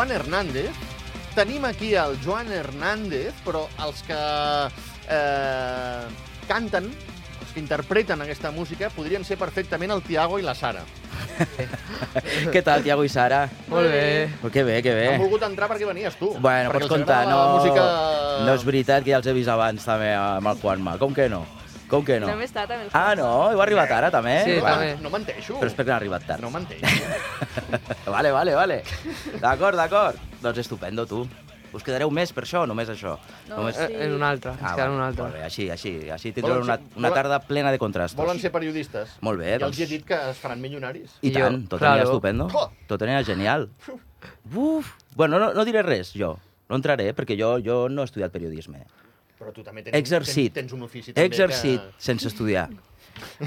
Joan Hernández. Tenim aquí el Joan Hernández, però els que eh, canten, els que interpreten aquesta música, podrien ser perfectament el Tiago i la Sara. Què tal, Tiago i Sara? Molt bé. Oh, que bé, que bé. Han volgut entrar perquè venies tu. Bueno, pots agrada no... La música... No és veritat que ja els he vist abans també amb el Juanma. Com que no? Com que no? No hem estat amb el Ah, no? Heu arribat ara, també? Sí, No, també. no menteixo. Però és perquè han arribat tard. No menteixo. vale, vale, vale. D'acord, d'acord. Doncs estupendo, tu. Us quedareu més per això o només això? No, només... eh, en una altra. Ah, es queda en vale, una altra. Molt bé, així, així, així tindreu Volen una, una volen- tarda plena de contrastos. Volen ser periodistes. Molt bé, I doncs- els hi he dit que es faran milionaris. I I jo, tant, tot claro. anirà estupendo. Oh. Tot anirà genial. Uf. Bueno, no, no diré res, jo. No entraré, perquè jo, jo no he estudiat periodisme. Però tu també tens, Exercit. tens, tens un ofici també exercit que... sense estudiar.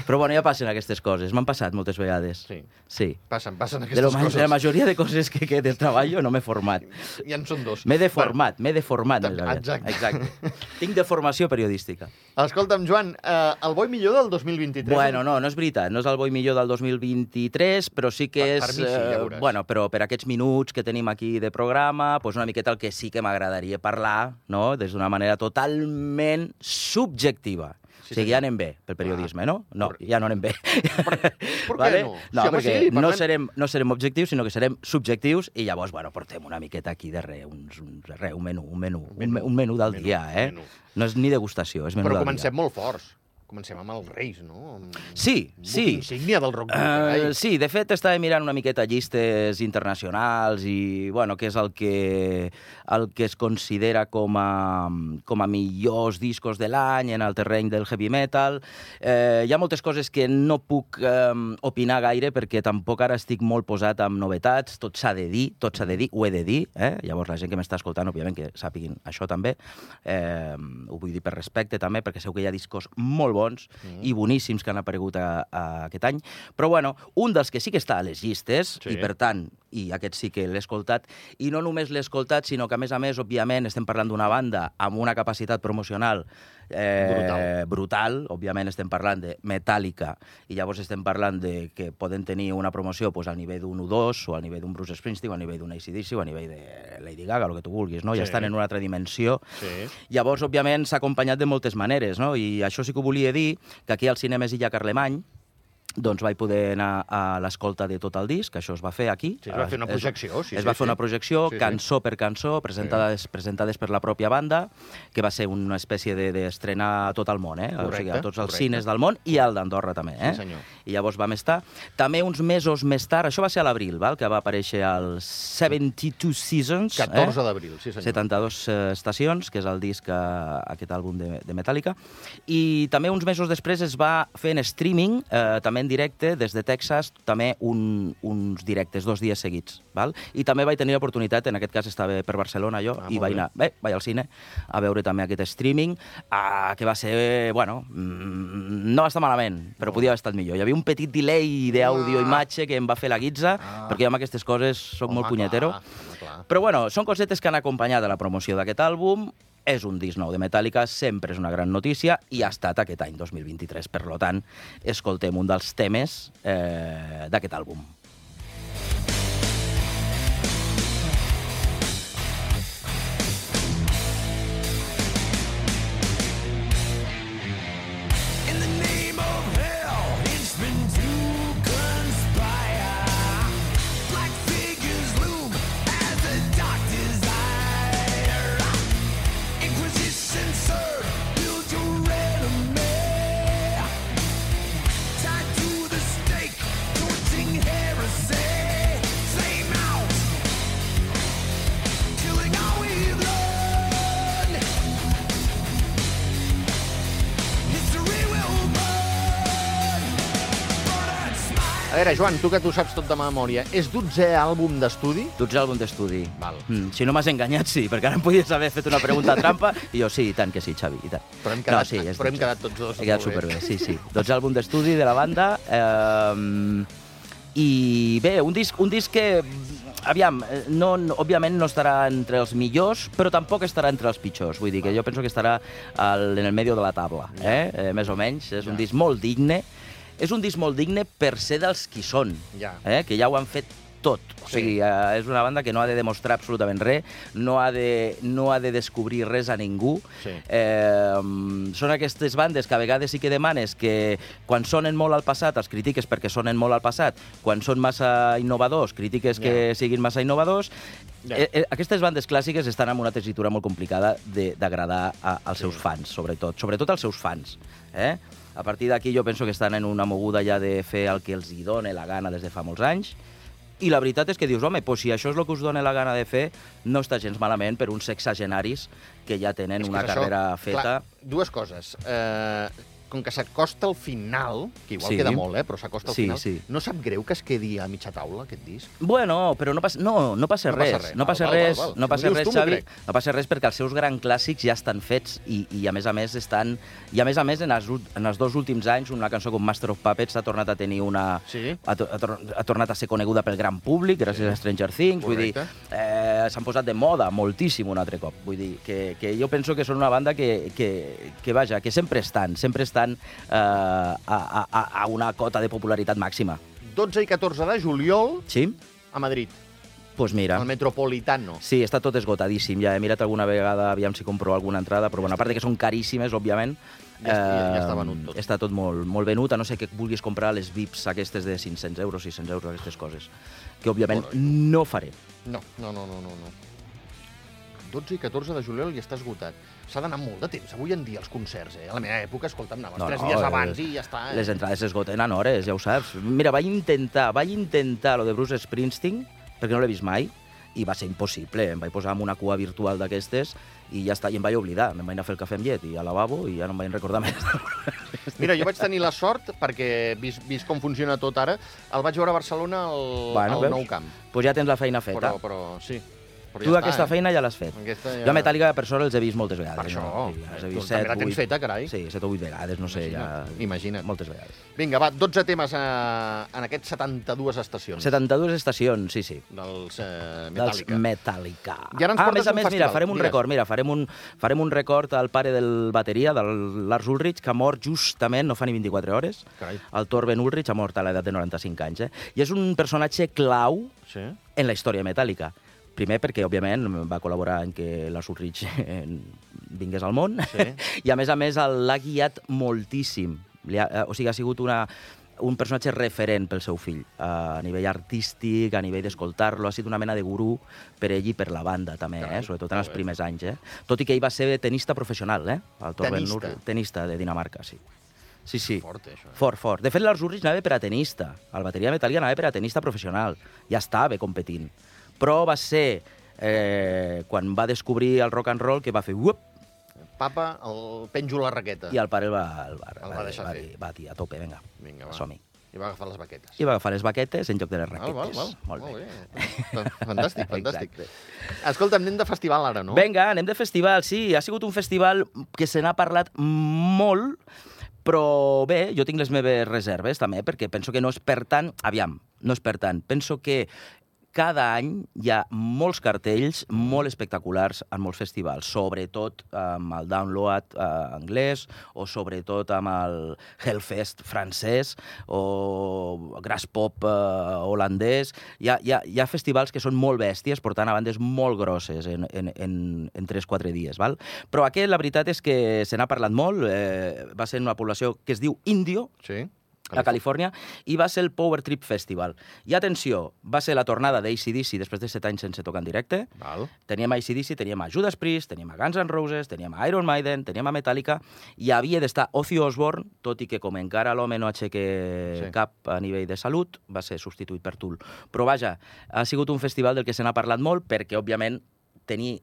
Però bueno, ja passen aquestes coses. M'han passat moltes vegades. Sí. Sí. Passen, passen De, aquestes lo, ma- coses. de la majoria de coses que, que del treballo no m'he format. Ja en són dos. M'he deformat, m'he deformat. També, exacte. Exacte. Tinc deformació periodística. Escolta'm, Joan, eh, el boi millor del 2023... Bueno, no, no és veritat. No és el boi millor del 2023, però sí que Per- és... per mi sí, ja eh, veuràs. bueno, però per aquests minuts que tenim aquí de programa, doncs una miqueta el que sí que m'agradaria parlar, no?, des d'una manera totalment subjectiva. Sí, o sigui, ja anem bé pel periodisme, no? No, Correcte. ja no anem bé. per què no? No, Sí, perquè sí, no, serem, no serem objectius, sinó que serem subjectius i llavors, bueno, portem una miqueta aquí de re, uns, uns, re, un menú, un menú, un, Menú, me- un menú del menú, dia, eh? menú. No és ni degustació, és menú Però del comencem dia. molt forts. Comencem amb els Reis, no? Amb... Sí, sí. buc insígnia del rock. Uh, sí, de fet estava mirant una miqueta llistes internacionals i, bueno, què és el que, el que es considera com a, com a millors discos de l'any en el terreny del heavy metal. Eh, hi ha moltes coses que no puc eh, opinar gaire perquè tampoc ara estic molt posat amb novetats, tot s'ha de dir, tot s'ha de dir, ho he de dir, eh? llavors la gent que m'està escoltant, òbviament, que sàpiguin això també, eh, ho vull dir per respecte també, perquè segur que hi ha discos molt bons Mm. i boníssims que han aparegut a, a aquest any. Però, bueno, un dels que sí que està a les llistes, Sí. i per tant, i aquest sí que l'he escoltat, i no només l'he escoltat, sinó que, a més a més, òbviament, estem parlant d'una banda amb una capacitat promocional eh, Brutal. brutal. Òbviament estem parlant de Metallica, i llavors estem parlant de que poden tenir una promoció pues, al nivell d'un U2, o al nivell d'un Bruce Springsteen, o al nivell d'un ACDC, o a nivell de Lady Gaga, el que tu vulguis, no? Ja Sí. estan en una altra dimensió. Sí. Llavors, òbviament, s'ha acompanyat de moltes maneres, no? I això sí que ho volia dir, que aquí al Cinemes Illa Carlemany, doncs vaig poder anar a l'escolta de tot el disc, això es va fer aquí. Sí, es va fer una projecció, sí, Es sí, va fer sí. una projecció, Sí, sí. cançó per cançó, presentades, presentades per la pròpia banda, que va ser una espècie de- d'estrenar a tot el món, eh? o sigui, Correcte, a tots els correcte. cines del món i al d'Andorra també, eh? Sí, senyor. I llavors vam estar. També uns mesos més tard, això va ser a l'abril, val? que va aparèixer el 72 Seasons. 14 eh? d'abril, sí senyor. 72 eh, estacions, que és el disc, eh, aquest àlbum de, de Metallica. I també uns mesos després es va fer en streaming, eh, també en directe, des de Texas, també un, uns directes, dos dies seguits. Val? I també vaig tenir l'oportunitat, en aquest cas estava per Barcelona jo, Ah, i vaig anar, bé, vaig al cine a veure també aquest streaming, eh, que va ser, bueno, mm, no va estar malament, però podia haver estat millor. Hi havia un petit delay d'àudio-imatge que em va fer la guitza, Ah. perquè jo amb aquestes coses sóc Home, molt punyetero. clar, clar. Però bueno, són cosetes que han acompanyat a la promoció d'aquest àlbum. És un disc nou de Metallica, sempre és una gran notícia, i ha estat aquest any 2023. Per tant, escoltem un dels temes eh, d'aquest àlbum. Veure, Joan, tu que tu saps tot de memòria, és 12è àlbum d'estudi? 12 àlbum d'estudi. Val. Mm, si no m'has enganyat, sí, perquè ara em podies haver fet una pregunta trampa, i jo sí, i tant que sí, Xavi, i tant. Però hem quedat, no, sí, és però hem 12. quedat tots dos. He quedat superbé, sí, sí. 12 àlbum d'estudi de la banda. Eh, I bé, un disc, un disc que, aviam, eh, no, no, òbviament no estarà entre els millors, però tampoc estarà entre els pitjors. Vull dir que jo penso que estarà al, en el medio de la taula, eh? eh més o menys. És un disc molt digne. És un disc molt digne per ser dels qui són, Ja. eh? que ja ho han fet tot. O Sí. sigui, eh, és una banda que no ha de demostrar absolutament res, no ha de, no ha de descobrir res a ningú. Sí. Eh, són aquestes bandes que a vegades sí que demanes que quan sonen molt al passat els critiques perquè sonen molt al passat, quan són massa innovadors critiques que Ja. siguin massa innovadors. Ja. Eh, eh, aquestes bandes clàssiques estan en una tessitura molt complicada de- d'agradar als seus fans, sobretot. Sobretot als seus fans. Eh? A partir d'aquí jo penso que estan en una moguda ja de fer el que els hi dona la gana des de fa molts anys, i la veritat és que dius, home, pues si això és el que us dona la gana de fer, no està gens malament per uns sexagenaris que ja tenen És que una és això, carrera feta. Clar, dues coses. Eh, com que s'acosta al final, que igual Sí. queda molt, eh, però s'acosta al Sí, final, sí. no sap greu que es quedi a mitja taula, aquest disc? Bueno, però no passa, no, no passa No passa res. No passa val, res, val, val. no passa res, tu, Xavi. No passa res perquè els seus grans clàssics ja estan fets i, i a més a més estan... I a més a més, en els, en els dos últims anys, una cançó com Master of Puppets ha tornat a tenir una... Sí. Ha, ha, ha tornat a ser coneguda pel gran públic gràcies Sí. a Stranger Things. Vull dir, Correcte. eh, s'han posat de moda moltíssim un altre cop. Vull dir, que, que jo penso que són una banda que, que, que vaja, que sempre estan, sempre estan eh, a, a, a una cota de popularitat màxima. 12 i 14 de juliol Sí? a Madrid, pues mira. al Metropolitano. Sí, està tot esgotadíssim. Ja he mirat alguna vegada, aviam si compro alguna entrada, però bueno, a part de que són caríssimes, òbviament, Ja està- ja- ja està eh, venut tot. Està tot molt, molt venut, a no ser que vulguis comprar les VIPs aquestes de 500 euros, 600 euros, aquestes coses, que òbviament Correcte. no faré. No, no, no, no, no. no. 12 i 14 de juliol ja està esgotat. S'ha d'anar molt de temps, avui en dia, els concerts, eh? A la meva època, escolta'm, anaves No, tres no, dies eh, abans i ja està. Eh? Les entrades s'esgoten en hores, ja ho saps. Mira, vaig intentar, vaig intentar lo de Bruce Springsteen, perquè no l'he vist mai, i va ser impossible. Em vaig posar en una cua virtual d'aquestes i ja està, i em vaig oblidar. Me'n vaig anar a fer el cafè amb llet i al lavabo i ja no em vaig recordar més. Mira, jo vaig tenir la sort, perquè vist, vist com funciona tot ara, el vaig veure a Barcelona al, Bueno, al veus? Nou Camp. pues ja tens la feina feta. Però, però sí. Però Tu ja aquesta està, feina ja l'has fet. Aquesta ja... Jo a Metallica, per sort, els he vist moltes vegades. Per això. No? Sí, els he Tu vist també set, la tens vuit- feta, carai. Sí, set o vuit vegades, no sé, Imagina't, ja... imagina't. Moltes vegades. Vinga, va, 12 temes eh, en aquests 72 estacions 72 estacions, sí, sí. dels eh, Dels Metallica. Metallica. I ara ens ah, a més a més, mira, farem un Digues. record, mira, farem un, farem un record al pare del bateria, del Lars Ulrich, que ha mort justament, no fa ni 24 hores. Carai. El Torben Ulrich ha mort a l'edat de 95 anys, eh? I és un personatge clau Sí? en la història metàl·lica. Primer perquè, òbviament, va col·laborar en que la Ulrich eh, vingués al món, Sí. i a més a més l'ha guiat moltíssim. Li ha, eh, o sigui, ha sigut una, un personatge referent pel seu fill, a nivell artístic, a nivell d'escoltar-lo, ha sigut una mena de gurú per ell i per la banda, també, Carai, eh? sobretot en els primers anys. Eh? Tot i que ell va ser tenista professional, eh? el Torben Tenista. Ulrich, tenista de Dinamarca, sí. Sí, sí. Fort, eh, això. eh? Fort, fort. De fet, Lars Ulrich anava per a tenista. El bateria metàl·lica anava per a tenista professional. Ja estava competint. Però va ser eh, quan va descobrir el rock and roll que va fer uop, Papa, el penjo la raqueta. i el pare el va, el va, El va deixar va, fer. dir, va dir, a tope, vinga, Vinga, va. som-hi. I va agafar les baquetes. I va agafar les baquetes en lloc de les Val, raquetes. val, val. Molt bé. bé. Fantàstic, fantàstic. Exacte. Escolta, anem de festival ara, no? Vinga, anem de festival, sí. Ha sigut un festival que se n'ha parlat molt, però bé, jo tinc les meves reserves també, perquè penso que no és per tant... Aviam, no és per tant. Penso que cada any hi ha molts cartells molt espectaculars en molts festivals, sobretot amb el Download eh, anglès o sobretot amb el Hellfest francès o Grass Pop eh, holandès. Hi ha, hi, ha, hi ha festivals que són molt bèsties, portant a bandes molt grosses en, en, en, en 3-4 dies. Val? Però aquest, la veritat és que se n'ha parlat molt. Eh, va ser una població que es diu Indio, Sí. A Califòrnia, i va ser el Power Trip Festival. I atenció, va ser la tornada d'ACDC després de 7 anys sense tocar en directe. Val. Teníem a ACDC, teníem a Judas Priest, teníem a Guns N' Roses, teníem a Iron Maiden, teníem a Metallica, i havia d'estar Ozzy Osbourne, tot i que com encara l'home no aixeca Sí. sí. cap a nivell de salut, va ser substituït per Tool. Però vaja, ha sigut un festival del que se n'ha parlat molt, perquè, òbviament, tenir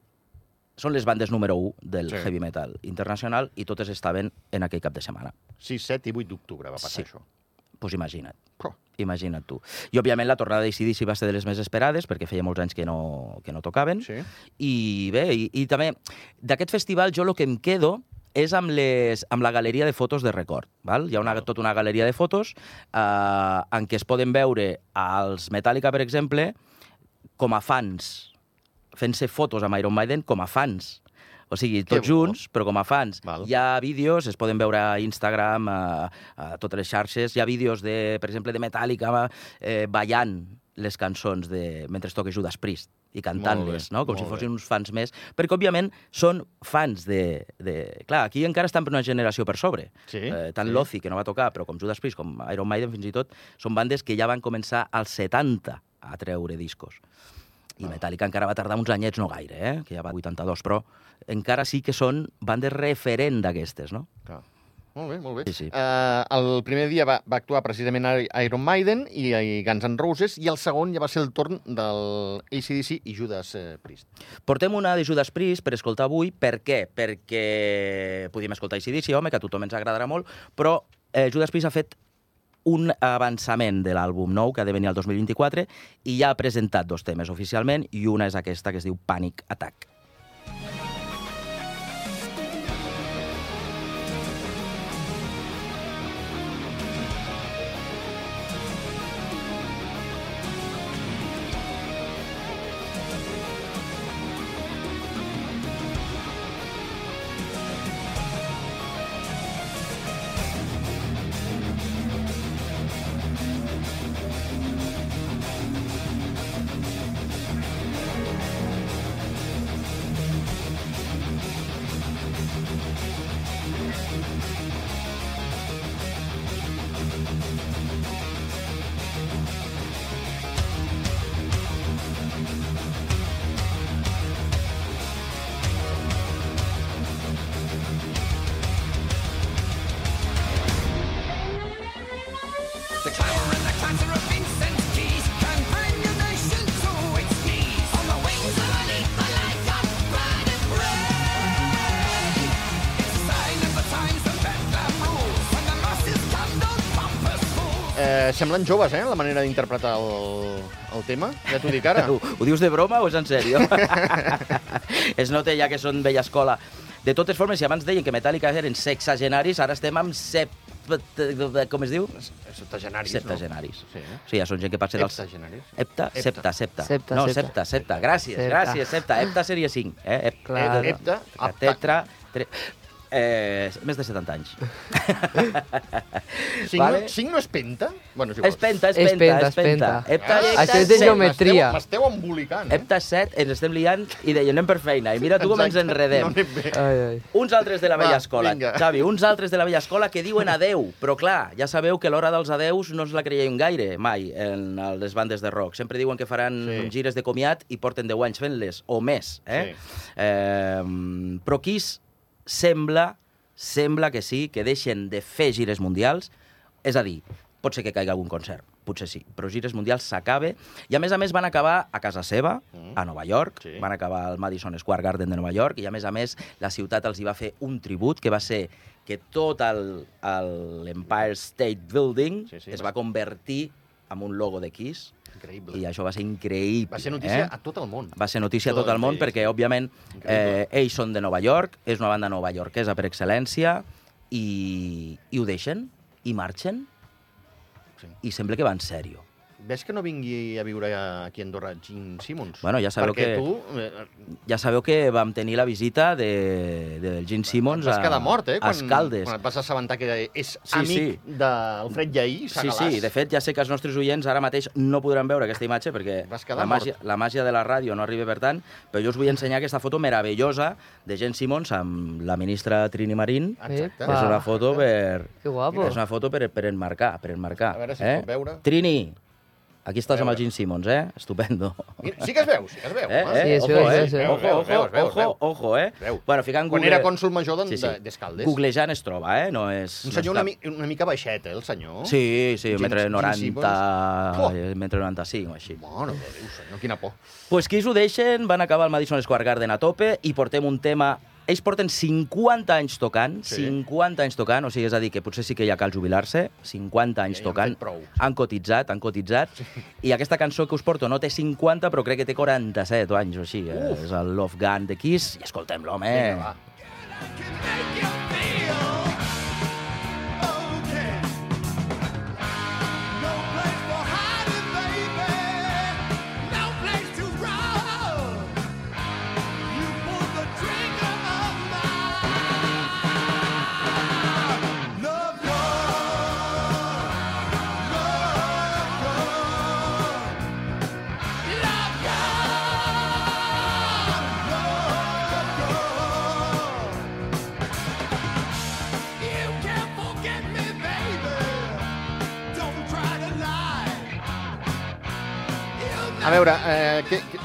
són les bandes número 1 del Sí. heavy metal internacional i totes estaven en aquell cap de setmana. 6, 7 i 8 d'octubre va passar Sí. això. Pues imagina't. Però, Imagina't tu. I, òbviament, la tornada d'ACDC va ser de les més esperades, perquè feia molts anys que no, que no tocaven. sí. I bé, i, i també d'aquest festival jo el que em quedo és amb, les, amb la galeria de fotos de record. Val? Hi ha una, tota una galeria de fotos eh, en què es poden veure als Metallica, per exemple, com a fans, fent-se fotos amb Iron Maiden com a fans. O sigui, tots junts, però com a fans. Val. Hi ha vídeos, es poden veure a Instagram, a, a totes les xarxes. Hi ha vídeos, de, per exemple, de Metallica eh, ballant les cançons de... mentre toca Judas Priest i cantant-les, no? com si fossin bé. uns fans més, perquè, òbviament, són fans de... de... Clar, aquí encara estan per una generació per sobre. Sí, Eh, tant sí. Lozi, que no va tocar, però com Judas Priest, com Iron Maiden, fins i tot, són bandes que ja van començar als 70 a treure discos. I Metallica encara va tardar uns anyets, no gaire, eh? que ja va 82, però encara sí que són bandes referent d'aquestes, no? Clar. Molt bé, molt bé. Sí, sí. Uh, el primer dia va, va actuar precisament Iron Maiden i, i Guns N' Roses, i el segon ja va ser el torn del ACDC i Judas eh, Priest. Portem una de Judas Priest per escoltar avui. Per què? Perquè podíem escoltar ACDC, home, que a tothom ens agradarà molt, però eh, Judas Priest ha fet un avançament de l'àlbum nou que ha de venir al 2024 i ja ha presentat dos temes oficialment i una és aquesta que es diu Panic Attack. Eh, semblen joves, eh, la manera d'interpretar el, el tema. Ja t'ho dic ara. Ho, ho dius de broma o és en sèrio? es nota ja que són vella escola. De totes formes, si abans deien que Metallica eren sexagenaris, ara estem amb sep... com es diu? Septagenaris, Septagenaris. no? Sí, eh? Sí, ja són gent que passa dels... Heptagenaris. Hepta, septa, septa. Septa, no, septa. septa, septa. Gràcies, Septa. gràcies, septa. Hepta seria 5. Eh? Hep, Claro. Hepta. Tetra... Tre... Eh, més de 70 anys. Cinc, Vale. no, és penta? Bueno, és igual. És penta, és És penta, penta, és penta. és Hepta, Ah, hepta Això és de set. geometria. M'esteu- embolicant, eh? Hepta 7, ens estem liant i deien anem per feina. I mira tu com ens enredem. No. Ai, ai. Uns altres de la vella escola, vinga. Xavi, uns altres de la vella escola que diuen adeu, però clar, ja sabeu que l'hora dels adeus no ens la creiem gaire, mai, en les bandes de rock. Sempre diuen que faran Sí. gires de comiat i porten 10 anys fent-les, o més, eh? eh però Kiss sembla, sembla que sí, que deixen de fer gires mundials, és a dir, pot ser que caigui algun concert, potser sí, però gires mundials s'acaba, i a més a més van acabar a casa seva, Mm. a Nova York, Sí. van acabar al Madison Square Garden de Nova York, i a més a més la ciutat els hi va fer un tribut, que va ser que tot l'Empire State Building Sí, sí, es va- va convertir en un logo de Kiss, Increïble. i això va ser increïble. Va ser notícia eh? a tot el món. Va ser notícia a Tot tot el món país. perquè, òbviament, Increïble. eh, ells són de Nova York, és una banda novaiorquesa per excel·lència, i, i ho deixen, i marxen, Sí. i sembla que va en sèrio. Ves que no vingui a viure aquí a Andorra Gene Simmons? Bueno, ja sabeu Perquè que- tu eh, Ja sabeu que vam tenir la visita de, del Gene Simmons a, quedar mort, eh? a Quan, Escaldes. quan et vas assabentar que és Sí, amic sí. d'Alfred Llaí, Sí, sí, de fet, ja sé que els nostres oients ara mateix no podran veure aquesta imatge perquè la màgia, mort. la màgia de la ràdio no arriba per tant, però jo us vull ensenyar aquesta foto meravellosa de Gene Simmons amb la ministra Trini Marín. Exacte. És una foto per... Que guapo. És una foto per, per enmarcar, per enmarcar. A veure si eh? es pot veure. Trini, aquí estàs amb el. Gene Simmons, eh? Estupendo. Sí que es veu, sí que es veu. Eh, eh? Sí, es ojo, eh? es veu, Ojo, ojo, veu, ojo, veu. ojo, eh? Veu. Bueno, ficant Quan Google... era cònsul major d'en- Sí, sí. d'Escaldes. Googlejant es troba, eh? No és... Un no senyor està- una, mi una mica baixet, eh, el senyor? Sí, sí, Gene- metre Gene 90, Simmons. Oh. eh, metre 95 o així. De Déu, senyor, quina por. Pues qui ho deixen, van acabar el Madison Square Garden a tope i portem un tema... Ells porten 50 anys tocant, Sí. 50 anys tocant, o sigui, és a dir, que potser sí que ja cal jubilar-se, 50 anys Ja han tocant, prou. han cotitzat, han cotitzat, i aquesta cançó que us porto no té 50, però crec que té 47 anys o així. Eh? Uf. És el Love Gun de Kiss, i escoltem-lo, home. Vinga, va. A veure, eh, que, que,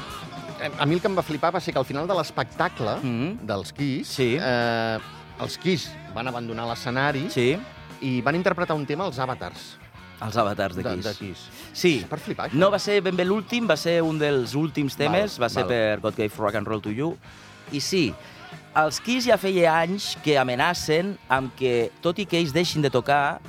a mi el que em va flipar va ser que al final de l'espectacle Mhm. dels Kiss, Sí. eh, els Kiss van abandonar l'escenari Sí, i van interpretar un tema als avatars els avatars de de, Kiss. de Kiss. Sí. Per flipar, això. No va ser ben bé l'últim, va ser un dels últims temes, Val, va ser val. per God Gave Rock and Roll to You. I sí, els Kiss ja feia anys que amenacen amb que, tot i que ells deixin de tocar,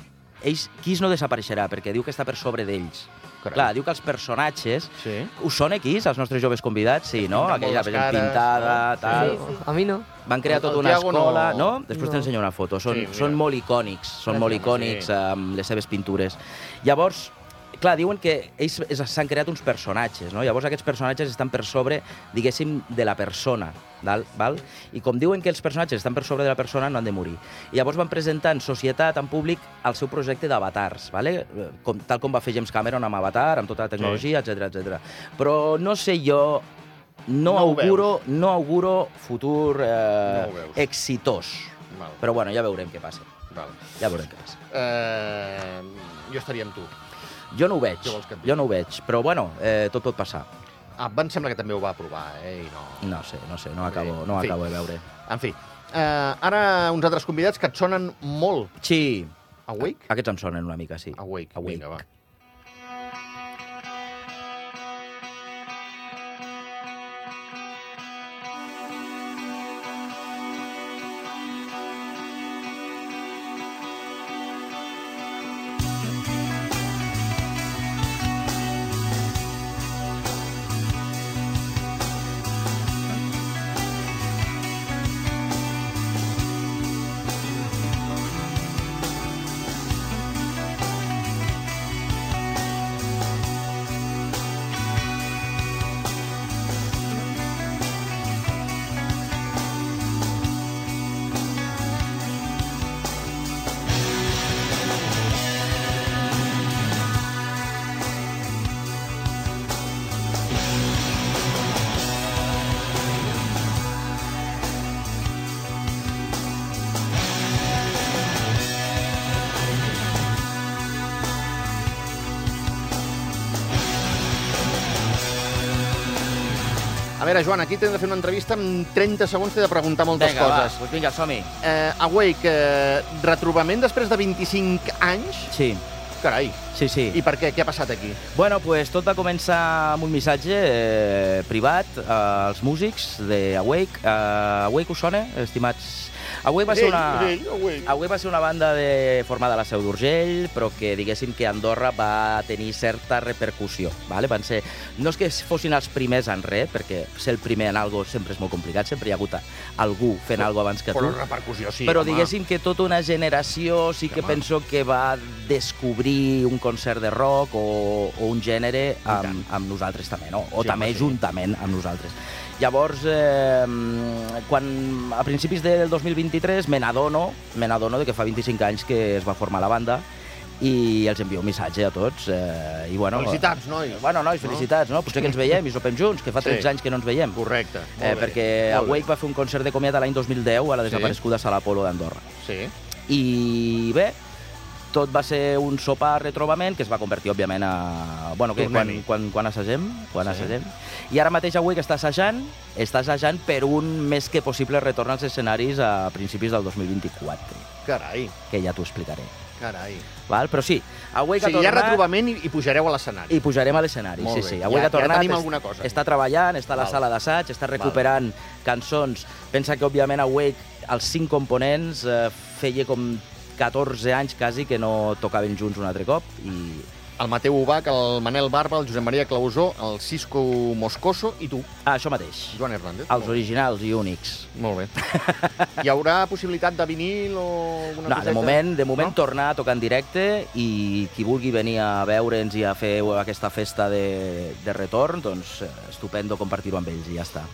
ells, Kiss no desapareixerà, perquè diu que està per sobre d'ells. Carai. Clar, diu que els personatges... Sí. Us sona Kiss, els nostres joves convidats? Sí, no? Aquella molt cares, pintada, no? tal... Sí, sí. A mi no. Van crear El- tota una Thiago no- escola, no? Després No. t'ensenyo una foto. Són, Sí, mira. són molt icònics, són molt Gràcies, icònics sí. amb les seves pintures. Llavors, clar, diuen que ells s'han creat uns personatges, no? Llavors aquests personatges estan per sobre, diguéssim, de la persona, val? val? I com diuen que els personatges estan per sobre de la persona, no han de morir. I llavors van presentar en societat, en públic, el seu projecte d'avatars, vale? Eh, com, tal com va fer James Cameron amb Avatar, amb tota la tecnologia, etc etc. Però no sé jo, no, No auguro, no auguro futur eh, No exitós. Val, Però bueno, ja veurem què passa. val. Ja veurem què passa. Eh, jo estaria amb tu. Jo no ho veig, jo no ho veig, però bueno, eh, tot pot passar. Ah, em sembla que també ho va aprovar, eh? I no... No sé, no sé, no acabo, no acabo de veure. En fi, eh, ara uns altres convidats que et sonen molt. Sí, Awake? aquests em sonen una mica, sí. Awake, Awake. vinga, va. Veure, Joan, aquí t'hem de fer una entrevista. En 30 segons t'he de preguntar moltes Vinga, va, coses. doncs vinga, som-hi. Eh, Awake, eh, retrobament després de 25 anys? Sí, Carai. sí, sí. I per què? Què ha passat aquí? Bueno, pues tot va començar amb un missatge eh, privat eh, als músics de Awake. Eh, Awake us sona, estimats? Awake va ser una... Avui va ser una banda de, formada a la Seu d'Urgell, però que diguéssim que Andorra va tenir certa repercussió. Vale? Van ser, no és que fossin els primers en res, perquè ser el primer en algo sempre és molt complicat, sempre hi ha hagut algú fent algo abans que tu. Però repercussió, sí, però home. diguéssim que tota una generació sí que Home. penso que va descobrir un concert de rock o, o un gènere amb, amb nosaltres també, no? O Sí, també home, sí. juntament amb nosaltres. Llavors, eh, quan a principis del 2023 me n'adono, me n'adono de que fa 25 anys que es va formar la banda i els envio un missatge a tots. Eh, i bueno, Felicitats, nois. Bueno, nois, felicitats, no? Potser que ens veiem i sopem junts, que fa Sí. 13 anys que no ens veiem. Correcte. Eh, perquè bé. Awake va fer un concert de comiat l'any 2010 a la Sí. desapareguda Sala Polo d'Andorra. Sí. I bé, tot va ser un sopar retrobament que es va convertir, òbviament, a... Bueno, que quan, quan, quan assagem, quan Sí. assagem. I ara mateix avui que està assajant, està assajant per un més que possible retorn als escenaris a principis del 2024, Carai, que ja t'ho explicaré. carai. Val? Però sí, avui O que ha sigui, hi ha tornat... retrobament i, i pujareu a l'escenari. I pujarem a l'escenari, sí, sí. Avui Ja- que ha tornat, ja tenim alguna cosa. està treballant, està a la Val. sala d'assaig, està recuperant cançons. Pensa que, òbviament, Awake, els cinc components, eh, feia com 14 anys quasi que no tocaven junts un altre cop i... El Mateu Ubach, el Manel Barba, el Josep Maria Clausó, el Cisco Moscoso i tu, Ah, això mateix. Joan Hernández. Els originals i únics. Molt bé. Hi haurà possibilitat de vinil o alguna No, coseta? de moment, de moment No? tornar a tocar en directe i qui vulgui venir a veure'ns i a fer aquesta festa de, de retorn, doncs eh, estupendo compartir-ho amb ells i ja està.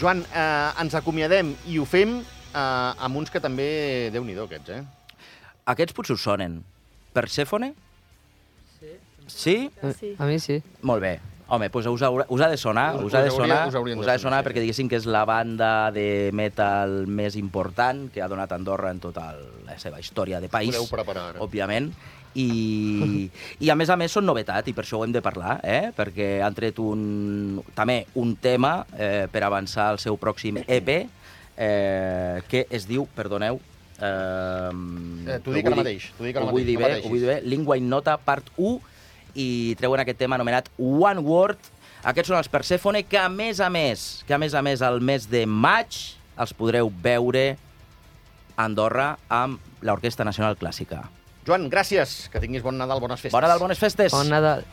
Joan, eh, ens acomiadem i ho fem eh, amb uns que també... Déu-n'hi-do, aquests, eh? Aquests potser us sonen. Persephone? Sí? Sí. A mi sí. Molt bé. Home, doncs us, haurà, us ha de sonar, Us- us, ha de us hauria- sonar, us us ha de sonar, perquè diguéssim que és la banda de metal més important que ha donat Andorra en tota la seva història de país, preparar ara. òbviament. i, i a més a més són novetat i per això ho hem de parlar, eh? perquè han tret un, també un tema eh, per avançar al seu pròxim EP eh, que es diu, perdoneu, eh, Eh, t'ho dic ara mateix, t'ho dic ara ho vull mateix, dir bé, ho vull dir bé, Lingua Innota part 1 i treuen aquest tema anomenat One Word. Aquests són els Persephone, que a més a més, que a més a més al mes de maig els podreu veure a Andorra amb l'Orquestra Nacional Clàssica. Joan, gràcies. Que tinguis bon Nadal, bones festes. Bona Nadal, bones festes! Bon Nadal.